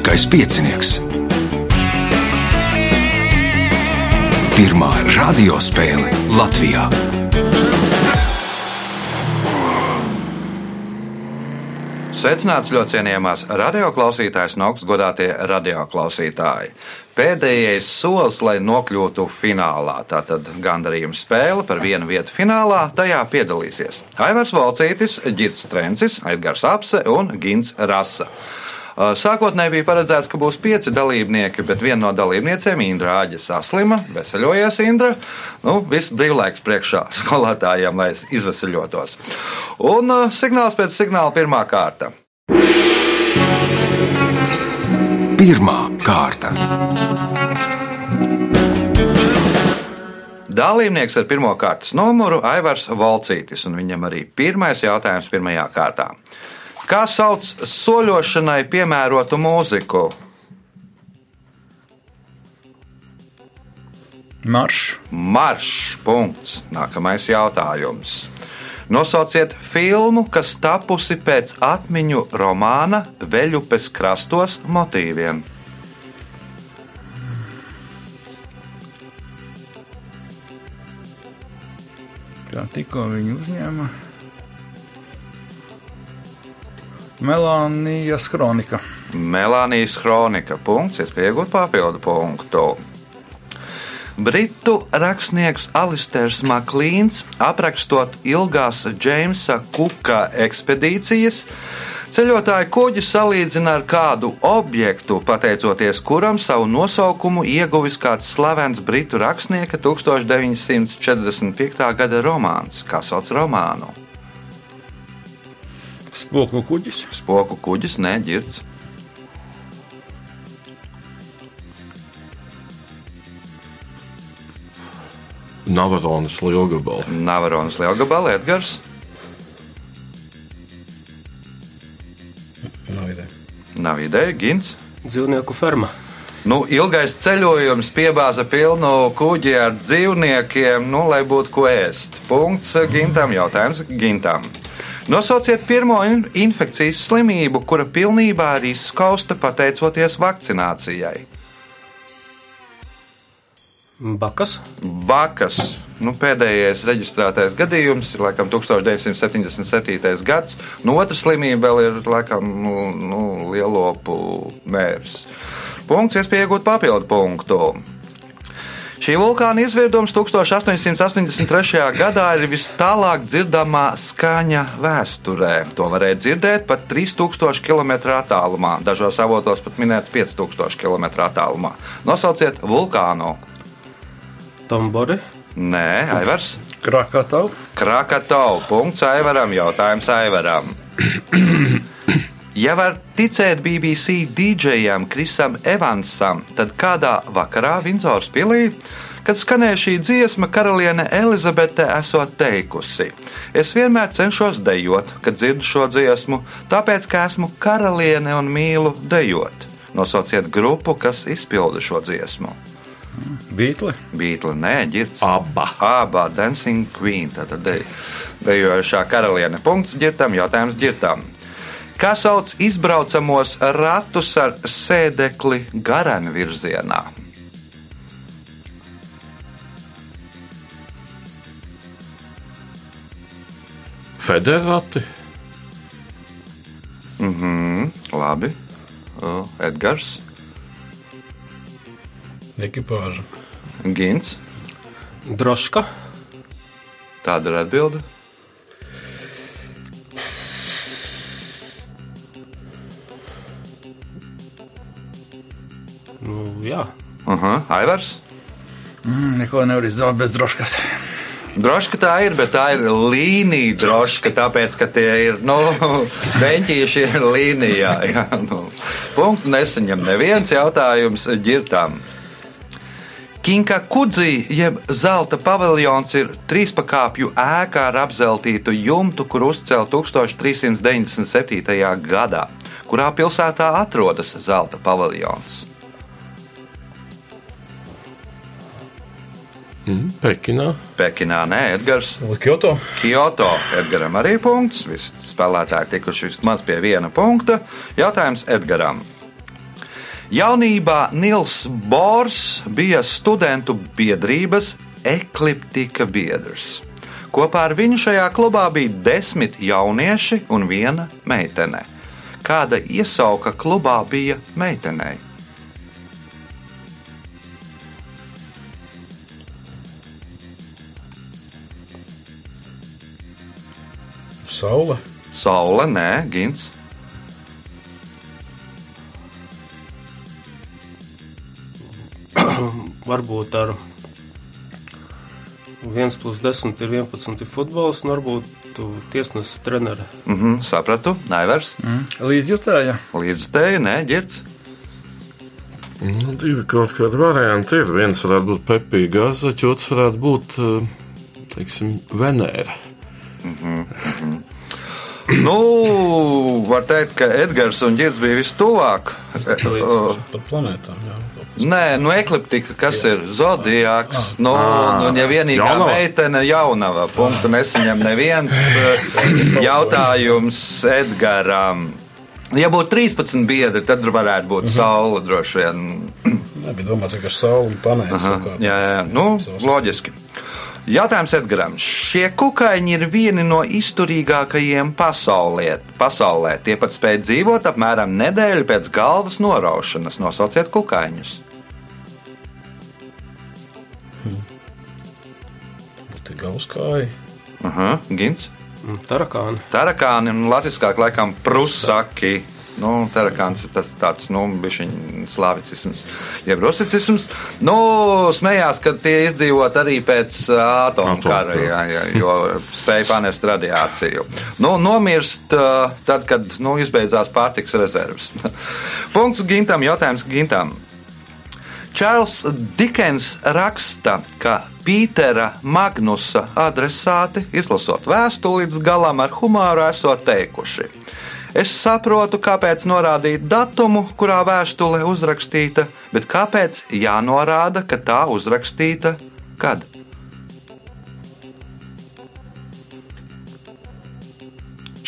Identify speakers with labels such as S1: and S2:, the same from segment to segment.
S1: Olimpiskais piecinieks. Pirmā radiospēle Latvijā.
S2: Sveicināts ļoti cienījamās radioklausītājas un augstgadātie radioklausītāji. Pēdējais solis, lai nokļūtu finālā. Tātad gandarījuma spēle par vienu vietu finālā. Tajā piedalīsies Aivars Valcītis, Girts Trencis, Edgars Apse un Gins Rasa. Uh, Sākotnēji bija paredzēts, ka būs pieci dalībnieki, bet viena no dalībniecēm, Indra Āģa, saslima. Veseļojies, Indra. Nu, viss brīvlaiks priekšā skolotājiem, lai izveseļotos. Un uh, signāls pēc signāla pirmā kārta.
S1: Pirmā kārta.
S2: Dalībnieks ar pirmā kārtas numuru Aivars Valcītis, un viņam arī pirmais jautājums pirmajā kārtā. Kā sauc soļošanai piemērotu mūziku?
S3: Marš.
S2: Marš. Punkts. Nākamais jautājums. Nosauciet filmu, kas tapusi pēc atmiņu romāna Veļupes krastos motīviem.
S3: Kā tikko viņi uzņēma. Melānijas kronika.
S2: Melānijas kronika. Punkts, es pieņemu papildu punktu. Britu rakstnieks Alisters Maklīns, aprakstot ilgās Džeimsa Kuka ekspedīcijas, ceļotāju kuģi salīdzina ar kādu objektu, pateicoties kuram savu nosaukumu ieguvis kāds slavens britu rakstnieka 1945. gada romāns. Kā sauc romānu?
S3: Spoku kuģis.
S2: Spoku kuģis, neģirds.
S4: Navaronas lielgabala.
S2: Navaronas lielgabala, Edgars.
S5: Nav ideja.
S2: Nav ideja, Gins.
S6: Dzīvnieku ferma.
S2: Nu, ilgais ceļojums piebāza pilnu kuģi ar dzīvniekiem, nu, lai būtu ko ēst. Punkts Gintam, jautājums Gintam. Nosauciet pirmo in infekcijas slimību, kura pilnībā ir izskausta pateicoties vakcinācijai.
S6: Bakas.
S2: Bakas. Nu, pēdējais reģistrētais gadījums ir laikam 1977. gads. Nu, otra slimība vēl ir laikam nu, nu, lielopu mērs. Punkts, iespēja iegūt papildu punktu. Šī vulkāna izvirdums 1883. gadā ir vis tālāk dzirdamā skaņa vēsturē. To varēja dzirdēt pat 3000 km attālumā, dažos avotos pat minēts 5000 km attālumā. Nosauciet vulkānu!
S6: Tombori.
S2: Nē, Aivars.
S3: Krakatau.
S2: Krakatau. Punkts Aivaram. Jautājums Aivaram. Ja var ticēt BBC DJam Krisam Evansam, tad kādā vakarā Vindzors pilī, kad skanēja šī dziesma, karaliene Elizabete esot teikusi: Es vienmēr cenšos dejot, kad dzirdu šo dziesmu, tāpēc, ka esmu karaliene un mīlu dejot. Nosauciet grupu, kas izpilda šo dziesmu.
S3: Beatles.
S2: Beatles, nē, ģirts.
S4: Abba.
S2: Abā Dancing Queen, tātad dej- dejošā karaliene. Punkts ģirtam, jautājums ģirtam. Kā sauc izbraucamos ratus ar sēdekli garām virzienā?
S4: Federāti.
S2: Mhm, labi. O, Edgars,
S5: Ekipāža.
S2: Gins.
S6: Droška.
S2: Tāda ir atbilde.
S6: Jā.
S2: Aha, Aivars.
S3: Mm, neko nevar izdarīt bez droškas.
S2: Droši, ka tā ir, bet tā ir līnija droši, tāpēc, ka tie ir, nu, beņķīši ir līnijā. Jā, nu. Punktu nesaņem neviens jautājums ģirtām. Kinka Kudzi, jeb zelta paviljons, ir trīspakāpju ēka ar apzeltītu jumtu, kur uzcēla 1397. gadā. Kurā pilsētā atrodas zelta paviljons?
S4: Mm, Pekinā.
S2: Pekinā, nē, Edgars.
S5: Kyoto.
S2: Kyoto. Edgaram arī punkts. Visi spēlētāji tikuši vismaz pie viena punkta. Jautājums Edgaram. Jaunībā Nils Bors bija studentu biedrības ekliptika biedrs. Kopā ar viņu šajā klubā bija desmit jaunieši un viena meitene. Kāda iesauka klubā bija meitenei?
S3: Saule.
S2: Saule, nē, Gins.
S6: Varbūt ar 1 plus 10 ir 11 ir futbols, un varbūt tu tiesnesis treneri.
S2: Mhm, sapratu, Naivers.
S3: Līdzjutēja.
S2: Līdz teju, nē, ģirds.
S4: Nu, divi kaut kādi varianti ir. Viens varētu būt Pepija Gazaķa, otrs varētu būt, eh, teiksim, Venēra.
S2: Nu, var teikt, ka Edgars un Girds bija vistuvāk.
S3: Par planētām. Jā.
S2: Nē, nu, ekliptika, kas jā. ir zodiāks. Nu, nu, ja vienīgā
S4: Jaunava.
S2: meitene jaunava, punktu nesaņem neviens jautājums Edgaram. Ja būtu 13 biedri, tad varētu būt saule droši vien.
S3: Nebija domāts, ka saule un kaut kā.
S2: jā, jā, nu, loģiski. Jautājums Edgaram. Šie kukaiņi ir vieni no izturīgākajiem pasaulē. pasaulē. Tie pat spēj dzīvot apmēram nedēļu pēc galvas noraušanas. Nosauciet kukaiņus.
S3: Būtu gauskāji.
S2: Aha, Gins.
S6: Mm, Tarakāni.
S2: Tarakāni un latviskāk laikam prusaki. Nu, tarakāns ir tas tāds, nu, slāvicisms, jeb rusicisms. Nu, smējās, ka tie izdzīvot arī pēc atomkara, jā, jā, jo spēja panest radiāciju. Nu, nomirst tad, kad, nu, izbeidzās pārtiks rezerves. Punkts Gintam, jautājums Gintam. Čārls Dikens raksta, ka Pītera Magnusa adresāti, izlasot vēstuli līdz galam ar humāru, esot teikuši: Es saprotu, kāpēc norādīt datumu, kurā vēstule uzrakstīta, bet kāpēc jānorāda, ka tā uzrakstīta kad?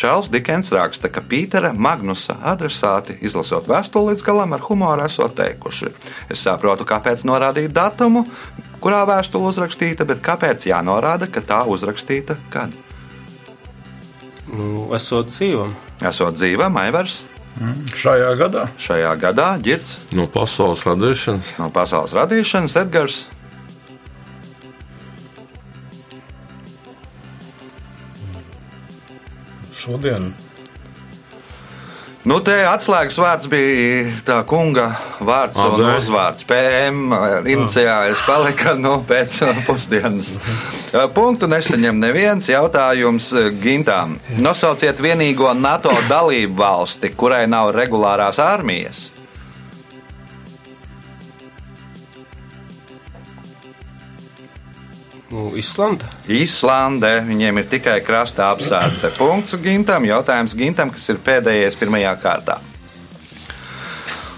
S2: Čārls Dikens raksta, ka Pītera Magnusa adresāti, izlasot vēstuli līdz galam, ar humoru esot teikuši: Es saprotu, kāpēc norādīt datumu, kurā vēstule uzrakstīta, bet kāpēc jānorāda, ka tā uzrakstīta kad?
S6: Nu, esot dzīvam.
S2: Esot dzīva, Maivars
S3: Šajā gadā
S2: šajā gadā, Girts
S4: No pasaules radīšanas.
S2: no pasaules radīšanas, Edgars.
S3: šodien
S2: Nu, te atslēgas vārds bija tā kunga vārds un
S4: Adē.
S2: uzvārds. PM iniciālis palika nu, pēc pusdienas. Punktu nesaņem neviens jautājums Gintām. Nosauciet vienīgo NATO dalību valsti, kurai nav regulārās armijas.
S6: Islanda.
S2: Īslande, viņiem ir tikai krasta apsardze. Punkts Gintam, jautājums Gintam, kas ir pēdējais pirmajā kārtā.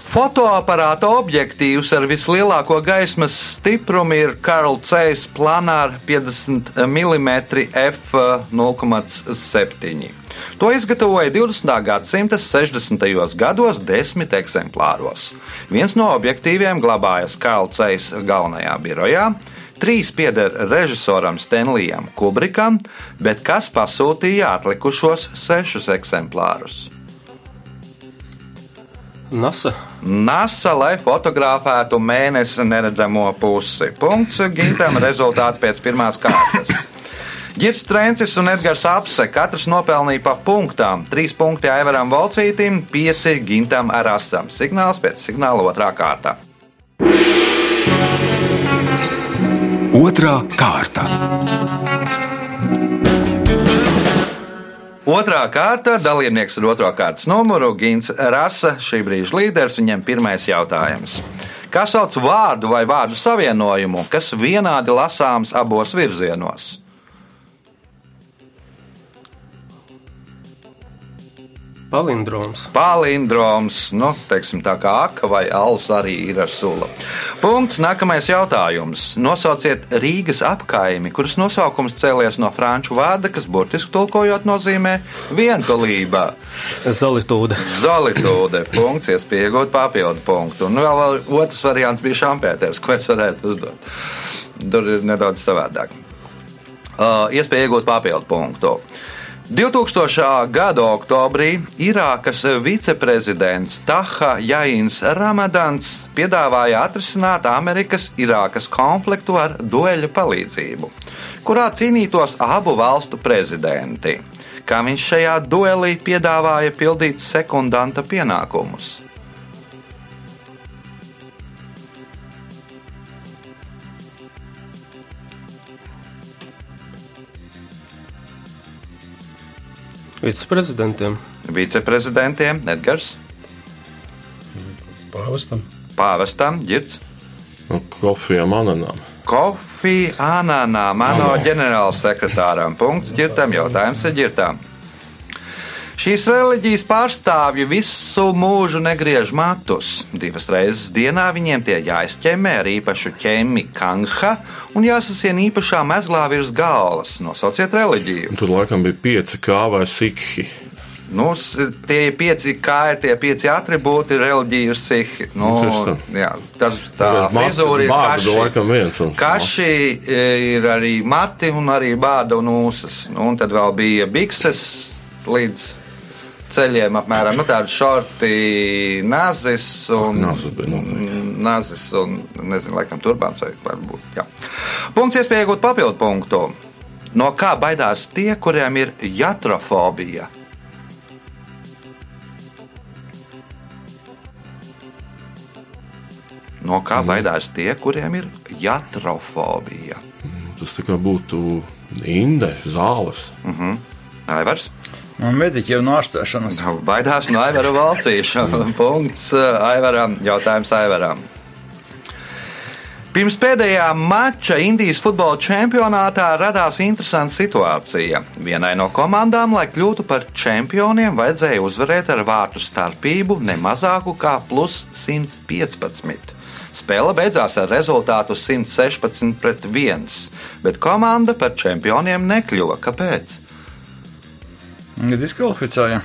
S2: Fotoaparāta objektīvs ar vislielāko gaismas stiprumu ir Karl Zeiss Planāra 50 mm f0,7. To izgatavoja 20. gadsimta 60. gados desmit eksemplāros. Viens no objektīviem glabājas Karl Zeiss galvenajā birojā. Trīs pieder režisoram Stenlijam Kubrikam, bet kas pasūtīja atlikušos sešus eksemplārus?
S6: NASA.
S2: NASA, lai fotografētu mēnesi neredzamo pusi. Punkts Gintam rezultāti pēc pirmās kārtas. Girs Trencis un Edgars Apse katrs nopelnīja pa punktām. Trīs punkti Aivaram Volcītim, pieci Gintam Arasam. Signāls pēc signāla otrā kārta.
S1: Otra kārta.
S2: Otrā kārta dalībnieks ar otro kārtas numuru Gins Rasa, šī brīža līderis, viņam pirmais jautājums. Kā sauc vārdu vai vārdu savienojumu, kas vienādi lasāms abos virzienos?
S6: Palindroms.
S2: Palindroms, nu, teiksim, tā kā aka vai alus arī ir ar sulu. Punkts. Nākamais jautājums. Nosauciet Rīgas apkaimi, kuras nosaukums cēlies no franču vārda, kas burtiski tulkojot nozīmē vientulība.
S6: Zolitūda.
S2: Zolitūde. Punkts, iespēja iegūt papildu punktu. Un vēl otrs variants bija Šampēters, ko es varētu uzdot. Tur ir nedaudz savādāk. Uh, iespēja iegūt papildu punktu. 2000. gada oktobrī Irākas viceprezidents Taha Jains Ramadans piedāvāja atrisināt Amerikas-Irākas konfliktu ar dueļu palīdzību, kurā cīnītos abu valstu prezidenti. Kā viņš šajā duelī piedāvāja pildīt sekundanta pienākumus?
S6: Viceprezidentiem.
S2: Viceprezidentiem Edgars,
S3: Pāvestam.
S2: Pāvestam, Girts.
S4: Nu, Kofijam Ananam.
S2: Kofi Ananā, mano ģenerālsekretāram. Punkts ģirtam, jautājums ir ģirtām. Šīs reliģijas pārstāvji visu mūžu negriež matus. Divas reizes dienā viņiem tie jāizķemmē ar īpašu ķemmi kangha un jāsasien īpašā mezglā virs galvas. Nosauciet reliģiju.
S4: Tur laikam bija pieci kā vai sikhi.
S2: Nu, tie ir pieci, kā ir tie pieci attribūti, reliģija ir sihi. Nu,
S4: Nu,
S2: jā, tas tā frizūra ir kaši.
S4: laikam viens. Un,
S2: Kaši e, ir arī mati un arī bāda un ūsas. Nu, un tad vēl bija bikses līdz ceļiem apmēram nu, tādi šorti, nazis un,
S4: Nazis bija noteikti.
S2: nazis un nezinu, laikam turbāns vai varbūt. Jā. Punkts iespēja iegūt papildu punktu. No kā baidās tie, kuriem ir jatrofobija? No kā baidās tie, kuriem ir jatrofobija?
S4: Tas tā kā būtu inde, zāles.
S2: Aivars?
S5: Un mediķi jau no ārstēšanas.
S2: Baidās no Aivara valcīša. Punkts uh, Aivaram. Jautājums Aivaram. Pirms pēdējā mača Indijas futbola čempionātā radās interesanta situācija. Vienai no komandām, lai kļūtu par čempioniem, vajadzēja uzvarēt ar vārtu starpību ne mazāku kā plus 115. Spēle beidzās ar rezultātu 116 pret 1, bet komanda par čempioniem nekļuva. Kāpēc?
S5: Diskvalificēja.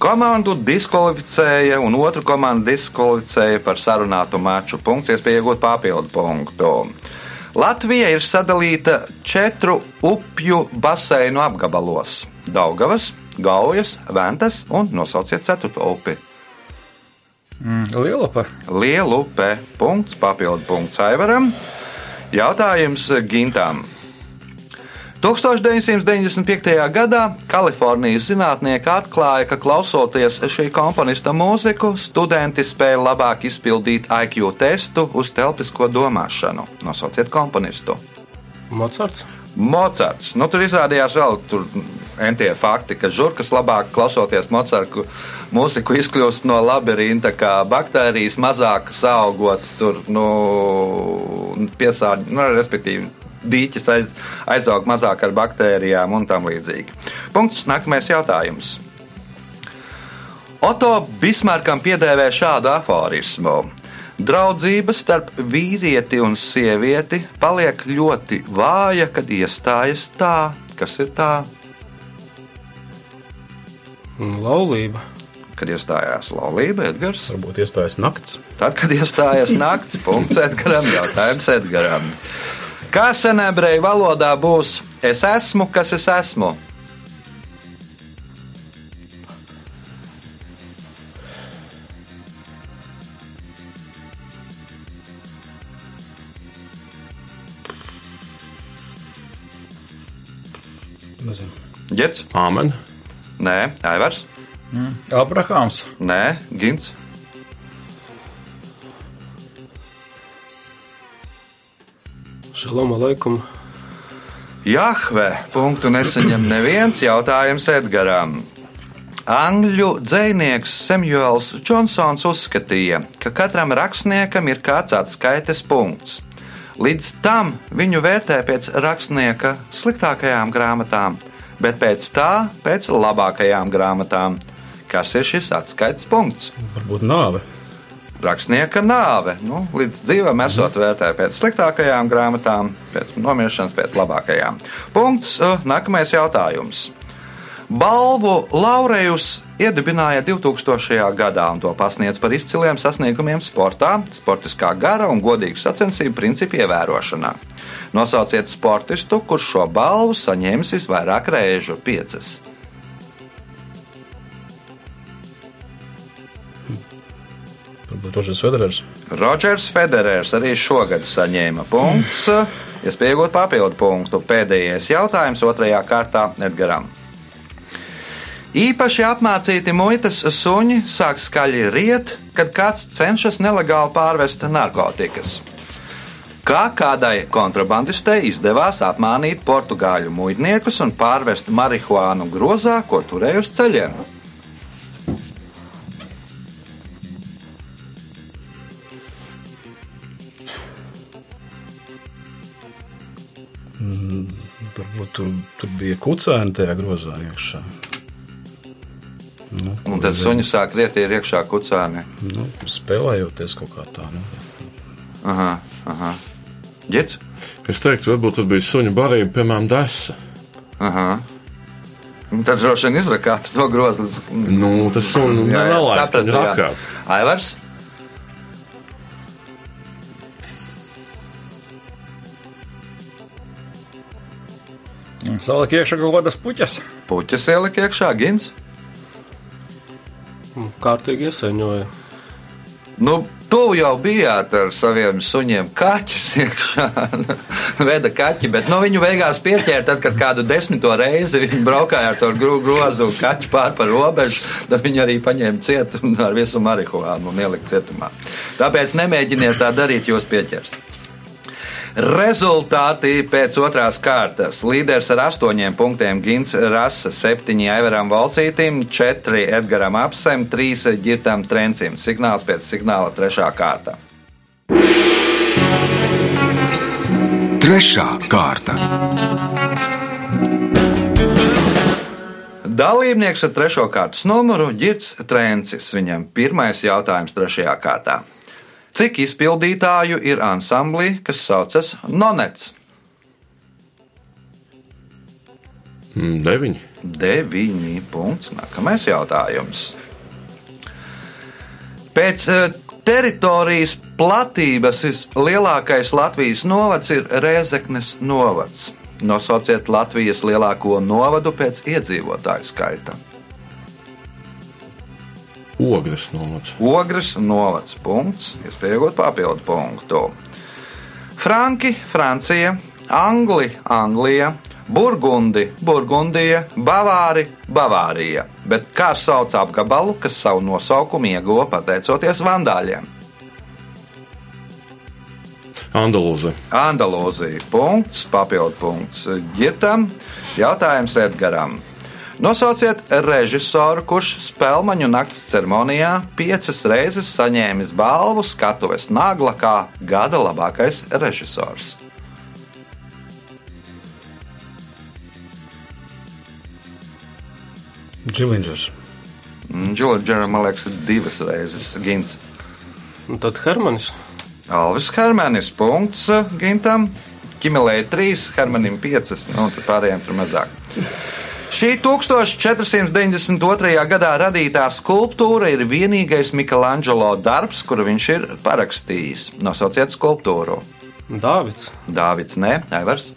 S2: Komandu diskvalificēja, un otru komandu diskvalificēja par sarunātu maču. Punkts, iespēja iegūt papildu punktu. Latvija ir sadalīta četru upju baseinu apgabalos - Daugavas, Gaujas, Ventas un nosauciet ceturto upi.
S5: Lielupa.
S2: Lielupe. Punkts, papildu punkts Aivaram. Jautājums Gintam. 1995. gadā Kalifornijas zinātnieki atklāja, ka klausoties šī komponista mūziku, studenti spēja labāk izpildīt IQ testu uz telpisko domāšanu. Nosauciet komponistu.
S6: Mocards.
S2: Mocards. Nu, tur izrādījās vēl tur entie fakti, ka žurkas labāk klausoties Mocardu mūziku izkļūst no labirinta, kā baktērijas mazāk augot, tur nu, piesārņot, nu, respektīvi. Dīķis aiz, aizaug mazāk ar baktērijām un tam līdzīgi. Punkts. Nākamais jautājums. Oto Bismarkam piedēvē šādu aforismu. Draudzība starp vīrieti un sievieti paliek ļoti vāja, kad iestājas tā, kas ir tā,
S6: Laulība.
S2: kad iestājās laulība, Edgars.
S3: Varbūt iestājas nakts.
S2: Tad, kad iestājās nakts, punkts Edgaram, jautājums Edgaram. Kā senebreju valodā būs es esmu, kas es esmu? Ģets?
S4: Āmen.
S2: Nē, Aivars?
S5: Abrahāms.
S2: Nē, Gins.
S6: Šalom aleikum.
S2: Jahve, punktu nesaņem neviens jautājums Edgaram. Angļu dzinieks Samuels Džonsons uzskatīja, ka katram rakstniekam ir kāds atskaites punkts. Līdz tam viņu vērtē pēc rakstnieka sliktākajām grāmatām, bet pēc tā pēc labākajām grāmatām. Kas ir šis atskaites punkts?
S3: Varbūt nāve.
S2: Rakstnieka nāve. Nu, līdz dzīvam esot vērtēta pēc sliktākajām grāmatām, pēc nomiršanas, pēc labākajām. Punkts. uh, Nākamais jautājums. Balvu Laurējus iedibināja 2000. gadā un to pasniedz par izciliem sasniegumiem sportā, sportiskā gara un godīgu sacensību principu ievērošanā. Nosauciet sportistu, kurš šo balvu saņēmis visvairāk reižu - piecas.
S3: Varbūt Rožers Federers.
S2: Rodžers Federers arī šogad saņēma punkts. Iespējot papildu punktu. Pēdējais jautājums otrajā kārtā Edgaram. Īpaši apmācīti muitas suņi sāk skaļi riet, kad kāds cenšas nelegāli pārvest narkotikas. Kā kādai kontrabandistei izdevās apmānīt portugāļu muitniekus un pārvest marihuānu grozā, ko turēja uz ceļiem?
S3: Tur, bija kucēni tajā grozā iekšā. Nu,
S2: Un tad suņi sāk rietīt iekšā kucēni.
S3: nu, spēlējoties kaut kā tā. Nu.
S2: Aha, aha. Ģits?
S4: Es teiktu, varbūt tur bija suņu barība, piemēram, desa.
S2: Aha. Un Tad droši vien izrakāt to grozu.
S4: Nu, tas suņu nelaist,
S2: sapratu,
S4: rakāt.
S2: Aivars?
S5: Saliek iekšā kaut kādas puķas.
S2: Puķis ielika iekšā, gins.
S6: Kārtīgi iesaņoja.
S2: Nu, tu jau bijāt ar saviem suņiem kaķus iekšā. Veda kaķi, bet nu, viņu beigās pieķēra tad, kad kādu desmito reizi viņi braukāja ar to gro- grozu un kaķu pār par robežu. Tad viņi arī paņēma cietu ar visu marihuānu un ielika cietumā. Tāpēc nemēģiniet tā darīt, jūs pieķers. Rezultāti pēc otrās kārtas. Līderis ar astoņiem punktiem Gins Rasa, septiņi Aivaram Valcītim, četri Edgaram Apsem, trīs Girtam Trencim. Signāls pēc signāla trešā kārta.
S1: Trešā kārta.
S2: Dalībnieks ar trešo kārtas numuru Girts Trencis. Viņam pirmais jautājums trešajā kārtā. Cik izpildītāju ir ansamblī, kas saucas Nonets?
S4: Mm, Deviņi.
S2: Deviņi punkts. Nākamais jautājums. Pēc eh, teritorijas platības vislielākais Latvijas novads ir Rēzeknes novads. Nosauciet Latvijas lielāko novadu pēc iedzīvotāju skaita.
S4: Ogres nomads.
S2: Ogres novads. Punkts. Iespējot papildu punktu. Franki, Francija, Angli, Anglija, Burgundi, Burgundija, Bavāri, Bavārija. Bet kā sauc apgabalu, kas savu nosaukumu ieguva pateicoties vandāļiem?
S4: Andalūze.
S2: Andalūzija. Punkts, papildu punkts Girtam. Jautājums Edgaram. Nosauciet režisoru, kurš Spēlmaņu nakts ceremonijā piecas reizes saņēmis balvu skatuves nagla kā gada labākais režisors.
S3: Džilingers.
S2: Džordžera, man liekas, ir divas reizes Gins.
S6: Un tad Hermanis.
S2: Alvis Hermanis. Punkts Gintam. Kimelēja trīs, Hermanim piecas, nu, un tad pārējiem tur mazāk. Šī 1492. gadā radītā skulptūra ir vienīgais Michelangelo darbs, kuru viņš ir parakstījis. Nosauciet skulptūru.
S6: Dāvids.
S2: Dāvids, nē, Aivars.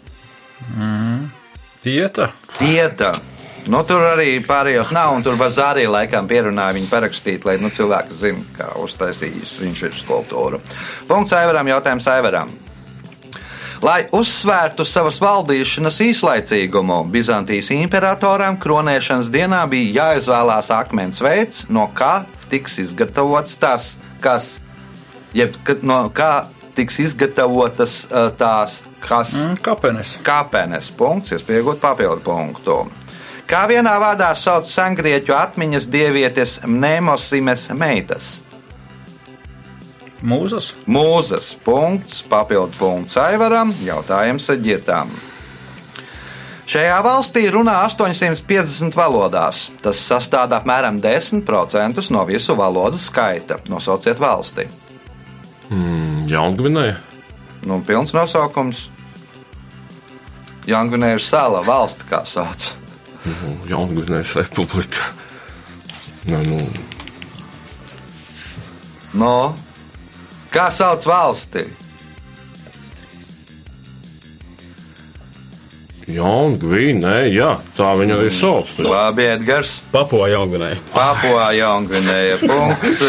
S5: Tieta.
S2: Tieta. Nu, tur arī pārējos nav, un tur Vazārī laikam pierunāja viņu parakstīt, lai nu, cilvēki zinātu, kā uztaisījis viņš ir skulptūra. Punkts Aivaram, jautājums Aivaram. Lai uzsvērtu savas valdīšanas īslaicīgumu, Bizantijas imperatoram kronēšanas dienā bija jāizvēlās akmens veids, no kā tiks izgatavots tas, kas, jeb no kā tiks izgatavotas tās, kas
S5: Mm, kapenes.
S2: kāpenes punkts, iespējot papildu punktu. Kā vienā vārdā sauc sengrieķu atmiņas dievietes Mnemosimes meitas?
S5: Mūzas.
S2: Mūzes punkts, papildu punkts Aivaram, jautājums ģirtām. Šajā valstī runā 850 valodās. Tas sastāv apmēram 10% no visu valodu skaita. Nosauciet valsti.
S4: Jaungvinēja.
S2: Nu, pilns nosaukums. Jaungvinēja ir sala, valsts, kā sauc.
S4: Jaungvinējas republika. Nu, nu,
S2: No, kā sauc valsti?
S4: Jaungvinēja, jā, tā viņa arī sauc.
S2: Labi, Edgars.
S3: Papua Jaungvinēja.
S2: Papua Jaungvinēja. Punkts.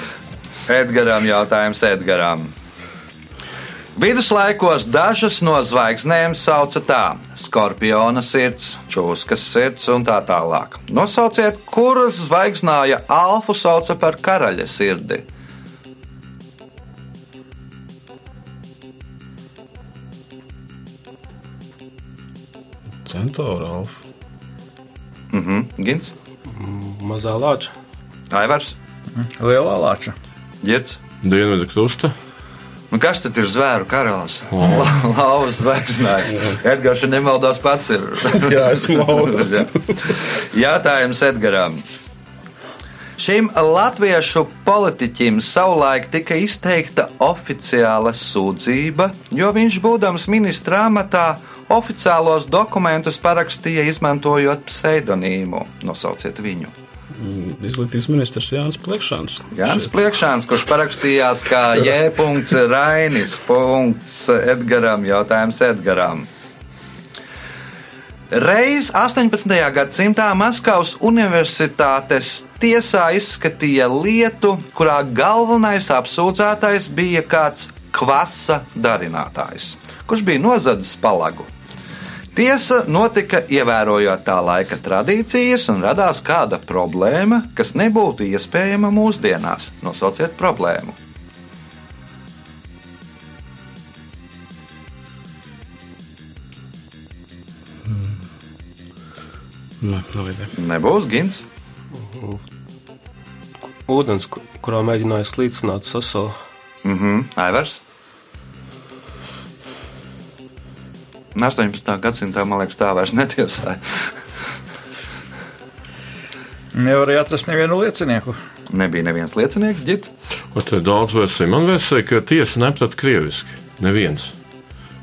S2: Edgaram jautājums Edgaram. Viduslaikos dažas no zvaigznēm sauca tā: skorpiona sirds, čūskas sirds un tā tālāk. Nosauciet, kuras zvaigznāja alfu sauca par karaļa sirdi.
S3: Centaura Alfa.
S2: Mhm, Gins,
S6: Mazā lāča.
S2: Aivars,
S5: Lielā lāča.
S2: Girts.
S4: Dienvidu krusta.
S2: Nu, kas tad ir zvēru karalis? Lauvas zvaigznājs. Edgars, ja nemaldos, pats ir.
S3: Jā, esmu Laura.
S2: Jātājums Edgaram. Šim latviešu politiķim savulaik tika izteikta oficiāla sūdzība, jo viņš, būdams ministra amatā, oficiālos dokumentus parakstīja izmantojot pseidonīmu. Nosauciet viņu.
S3: Izglītības ministrs Jānis Plekšāns.
S2: Jānis Pliekšāns, kurš parakstījās kā J. Rainis. Edgaram, jautājums Edgaram. Reiz 18. gadsimtā Maskavas Universitātes tiesā izskatīja lietu, kurā galvenais apsūdzētais bija kāds kvasa darinātājs, kurš bija nozadzis palagu. Tiesa notika ievērojot tā laika tradīcijas, un radās kāda problēma, kas nebūtu iespējama mūsdienās. Nosauciet problēmu.
S3: Nē, nav ideja.
S2: Nebūs gins.
S6: Ūdens, ku- kurā mēģināja slīcināt sasolu.
S2: Mhm, Aivars. 18. gadsimtā, man liekas, tā vairs netiesāja.
S5: Nevarēja atrast nevienu liecinieku.
S2: Nebija neviens liecinieks, ģits.
S4: Un te ir daudz versiju. Man liekas, ka tiesa neprat krieviski. Neviens.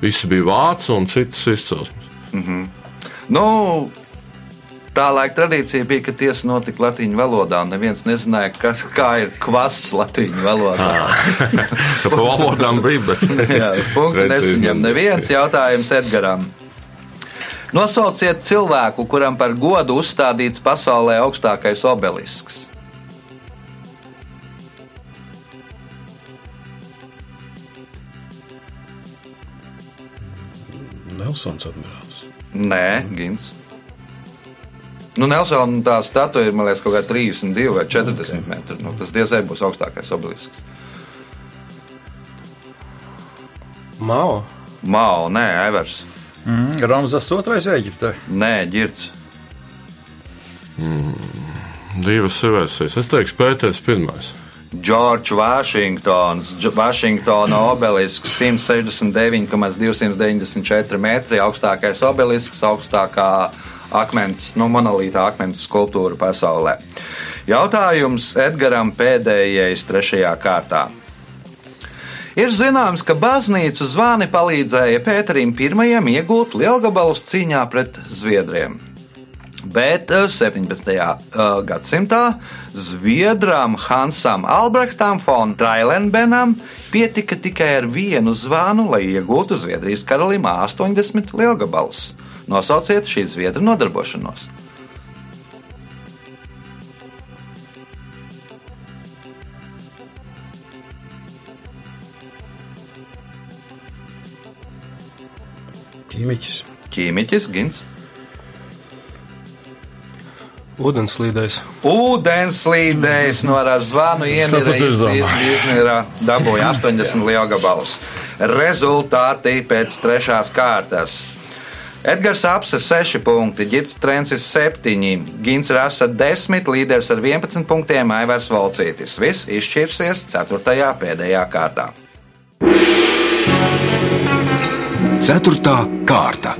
S4: Visi bija vācu un citas izcelsmes.
S2: Nu, tā laika tradīcija bija, ka tiesa notika latviešu valodā, un neviens nezināja, kas, kā ir kvass latviešu valodā.
S4: Tā pa valodām bija, bet
S2: Jā, punktu nesaņem neviens jautājums Edgaram. Nosauciet cilvēku, kuram par godu uzstādīts pasaulē augstākais obelisks.
S3: Nelsons admirāls.
S2: Nē, Gins. Nu, Nelsona tā statuja ir, liekas, kaut kā 32 vai 40 metri. Nu, tas diezgan būs augstākais obelisks.
S6: Mao.
S2: Mao, nē, Evers.
S5: Mm, Ramzas otrais Eģiptē.
S2: Nē, ģirds.
S4: divas ir versijas. Es teikšu, Pēters pirmais.
S2: Džordžs Vašingtons, Vašingtona obelisks 169,294 metri, augstākais obelisks, augstākā akmens, nu, monolīta akmens skulptūra pasaulē. Jautājums Edgaram pēdējais, trešajā kārtā. Ir zināms, ka baznīcu zvani palīdzēja Pēterim I iegūt lielgabalus cīņā pret Zviedriem. Bet eh, 17. eh, gadsimtā Zviedram Hansam Albrechtam von Trailenbenam pietika tikai ar vienu zvanu, lai iegūtu Zviedrijas karalim 80 lielgabalus. Nosauciet šī zviedra nodarbošanos.
S3: Ķīmiķis.
S2: Ķīmiķis, Gins.
S6: Ūdenslīdējs.
S2: Ūdenslīdējs no ar zvanu ienīra dabūja 80 lielgabalus. Rezultāti pēc trešās kārtas. Edgars Apse 6 punkti, Girts Trencis 7, Gins Rasa 10, līderis ar 11 punktiem, Aivars Volcītis. Viss izšķirsies 4. pēdējā kārtā.
S1: Ceturtā kārta.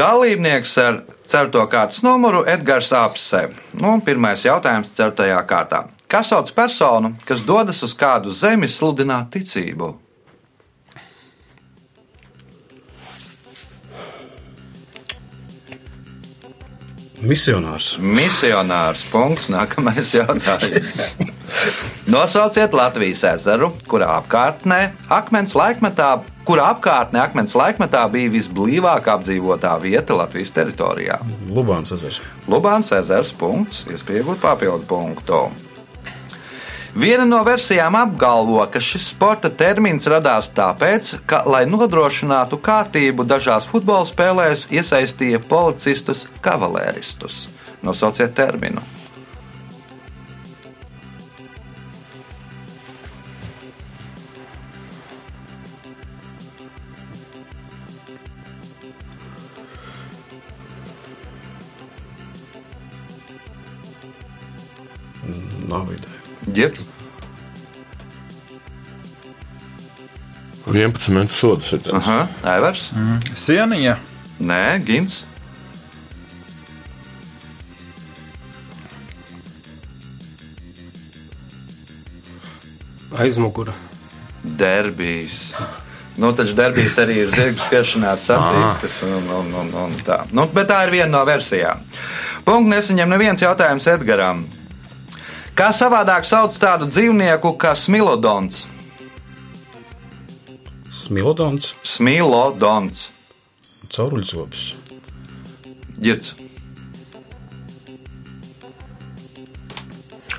S2: Dalībnieks ar certo kārtas numuru Edgars Apse. Nu, pirmais jautājums certajā kārtā. Kā sauc personu, kas dodas uz kādu zemi sludināt ticību?
S3: Misionārs.
S2: Misionārs. Punkts. Nākamais jautājums. Nosauciet Latvijas ezeru, kurā apkārtnē akmens laikmetā, kura apkārtnē akmens laikmetā bija visblīvāk apdzīvotā vieta Latvijas teritorijā.
S3: Lubāns ezers.
S2: Lubāns ezers. Punkts. Iespējams, papildu punktu. Viena no versijām apgalvo, ka šis sporta termins radās tāpēc, ka, lai nodrošinātu kārtību dažās futbola spēlēs, iesaistīja policistus kavalēristus. Nosauciet terminu.
S3: Nav ideja.
S2: Girds,
S4: 11 minūtes sodas ir.
S2: Aha, Aivars,
S5: Sieniņa.
S2: Nē, Gins,
S6: Aizmugura.
S2: Derbijs. Nu, taču derbijas arī ir zirga skriešanā ar sacīkstes. Un, un, un, un tā. Nu, bet tā ir viena no versijām. Punkts nesaņem neviens jautājums Edgaram. Kā savādāk sauc tādu dzīvnieku kā smilodons?
S3: Smilodons,
S2: Smilodons.
S3: cauruļzobs,
S2: Girds,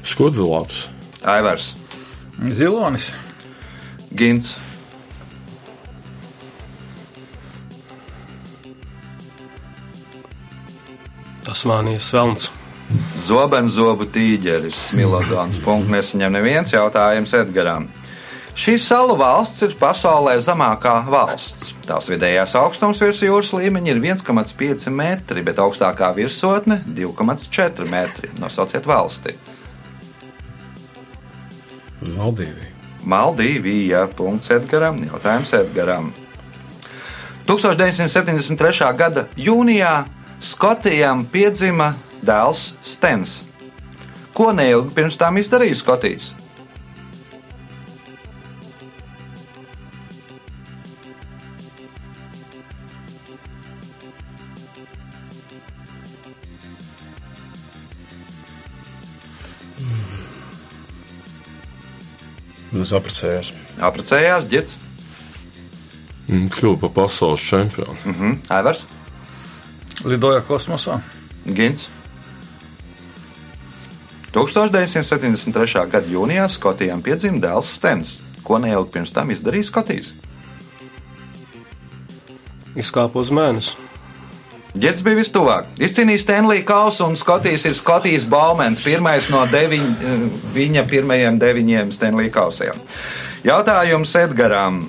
S4: Skudzelāts.
S2: Aivars,
S5: Zilonis.
S2: Gins,
S6: Tasmānijas velns.
S2: Zobenzobu tīģeris, Smilodons. Punkts nesaņem neviens jautājums Edgaram. Šī salu valsts ir pasaulē zemākā valsts. Tās vidējais augstums virs jūras līmeņa ir 1,5 metri, bet augstākā virsotne - 2,4 metri. Nosauciet valsti.
S3: Maldīvija.
S2: Maldīvija. Punkts Edgaram. Jautājums Edgaram. 1973. gada jūnijā Skotijam piedzima dēls Stens. Ko neilgi pirms tam izdarīja Skotijas?
S3: Es apprecējos.
S2: Apprecējās ģits,
S4: Mm, Kļuva par pasaules čempionu.
S2: mhm. Aivars,
S5: Lidoja kosmosā.
S2: Gins. 1973. gada jūnijā Skotijam piedzima dēls Stens. Ko neilgi pirms tam izdarīja Skotijas?
S6: Izkāpa uz mēnesi.
S2: Ģets bija vistuvāk. Izcīnījis Stanley Kausu un Skotijas ir Skotijas Baumens, pirmais no deviņ, viņa pirmajiem deviņiem Stanley Kausiem. Jautājums Edgaram.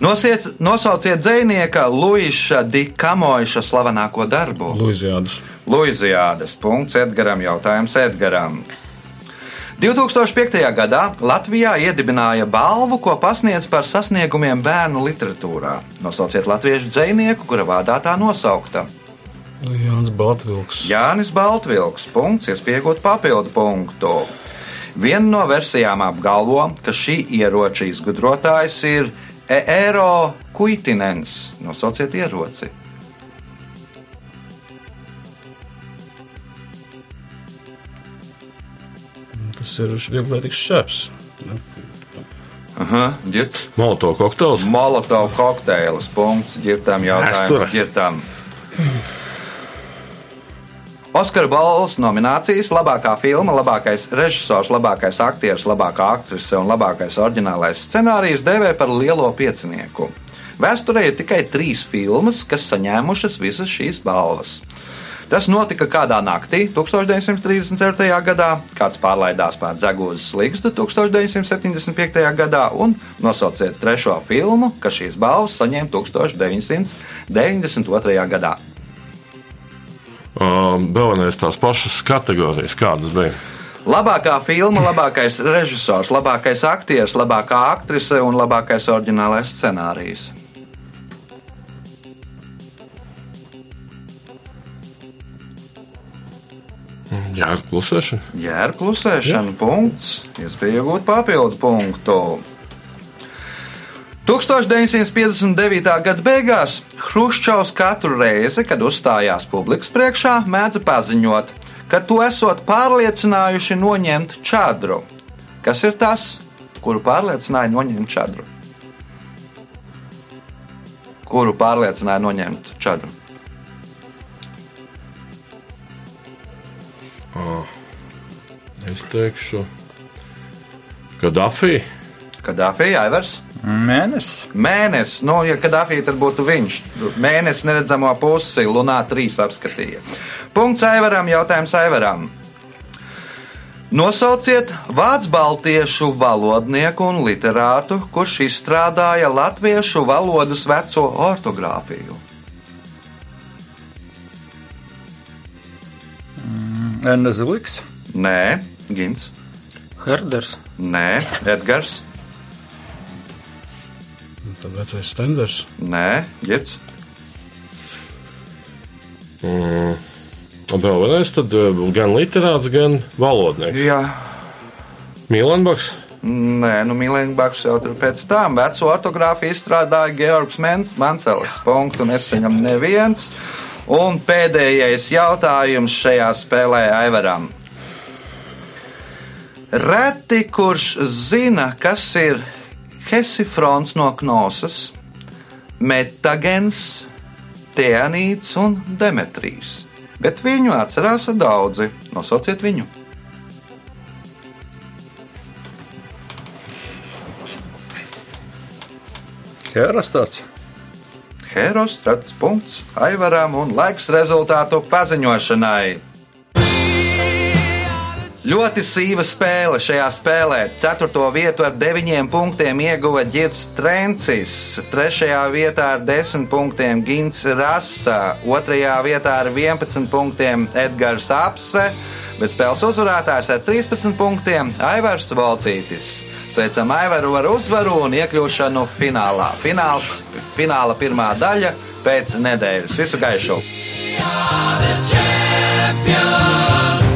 S2: Nosiec, nosauciet dzinieka Luisa Dikamoša slavenāko darbu.
S3: Luizijādas.
S2: Luizijādas. Punkts Edgaram. Jautājums Edgaram. 2005. gadā Latvijā iedibināja balvu, ko pasniedz par sasniegumiem bērnu literatūrā. Nosauciet latviešu dzinieku, kura vārdā tā nosaukta.
S3: Jānis Baltvilks.
S2: Jānis Baltvilks. Punkts, iespējot papildu punktu. Viena no versijām apgalvo, ka šī ieroča izgudrotājs ir Eero Kuitinens. Nosauciet ieroci.
S3: Tas ir vieglietīgs šķēps.
S2: Aha, ģirt.
S4: Moloto kokteils.
S2: Molotov kokteils. Punkts, ģirtām jautājums ģirtām. Oskara balvas nominācijas - labākā filma, labākais režisors, labākais aktieris, labākā aktrise un labākais oriģinālais scenārijs devē par lielo piecinieku. Vēsturē ir tikai trīs filmas, kas saņēmušas visas šīs balvas. Tas notika kādā naktī, 1937. gadā, kāds pārlaidās pār Zegūzes līgstu 1975. gadā, un nosauciet trešo filmu, kas šīs balvas saņēma 1992. gadā.
S4: Um, Vēlamies tās pašas kategorijas, kādas bija.
S2: Labākā filma, labākais režisors, labākais aktieris, labākā aktrise un labākais oriģinālais scenārijs.
S4: Mm, jā, ar klusēšanu.
S2: Jā, ar klusēšanu. Jā. Punkts. Iespēja iegūt papildu punktu. 1959. gada beigās Hruščovs katru reizi, kad uzstājās publikas priekšā, mēdza paziņot, ka to esot pārliecinājuši noņemt čadru. Kas ir tas, kuru pārliecināja noņemt čadru? Kuru pārliecināja noņemt čadru?
S4: Es teikšu, ka Dafija.
S2: Kadāfija, Aivars.
S5: Mēnesis.
S2: Mēnesis, nu, ja Kadāfija tad būtu viņš. Mēnesis neredzamo pusi, Lunā 3 apskatīja. Punkts Aivaram, jautājums Aivaram. Nosauciet vācu baltiešu valodnieku un literātu, kurš izstrādāja latviešu valodas veco ortogrāfiju.
S5: Ernsts Liks.
S2: Nē, Gins,
S6: Herders,
S2: nē, Edgars,
S3: Tad vecais stenders.
S2: nē,
S4: Un vēl vienreiz, tad eh, gan literāts, gan valodnieks.
S2: Jā,
S4: Mīlenbaks.
S2: Nē, nu Mīlēnbaks jau tur pēc tam veco ortogrāfiju izstrādāja Georgs Mens, Mansels. Punktu nesaņem neviens. Un pēdējais jautājums šajā spēlē Aivaram. Reti, kurš zina, kas ir hesifrons no knosas, metagens, teanīts un demetrīs. Bet viņu atcerās daudzi. Nosauciet viņu!
S5: Herostats.
S2: Heros strats punkts Aivaram un laiks rezultātu paziņošanai. Ļoti sīva spēle šajā spēlē. Ceturto vietu ar deviņiem punktiem ieguva Girts Trencis, trešajā vietā ar desmit punktiem Gins Rasa, otrajā vietā ar 11 punktiem Edgars Apse, bet spēles uzvarētājs ar 13 punktiem Aivars Valcītis. Sveicam Aivaru ar uzvaru un iekļūšanu finālā. Fināls, fināla pirmā daļa pēc nedēļas. Visu gaišu!
S7: are the champions.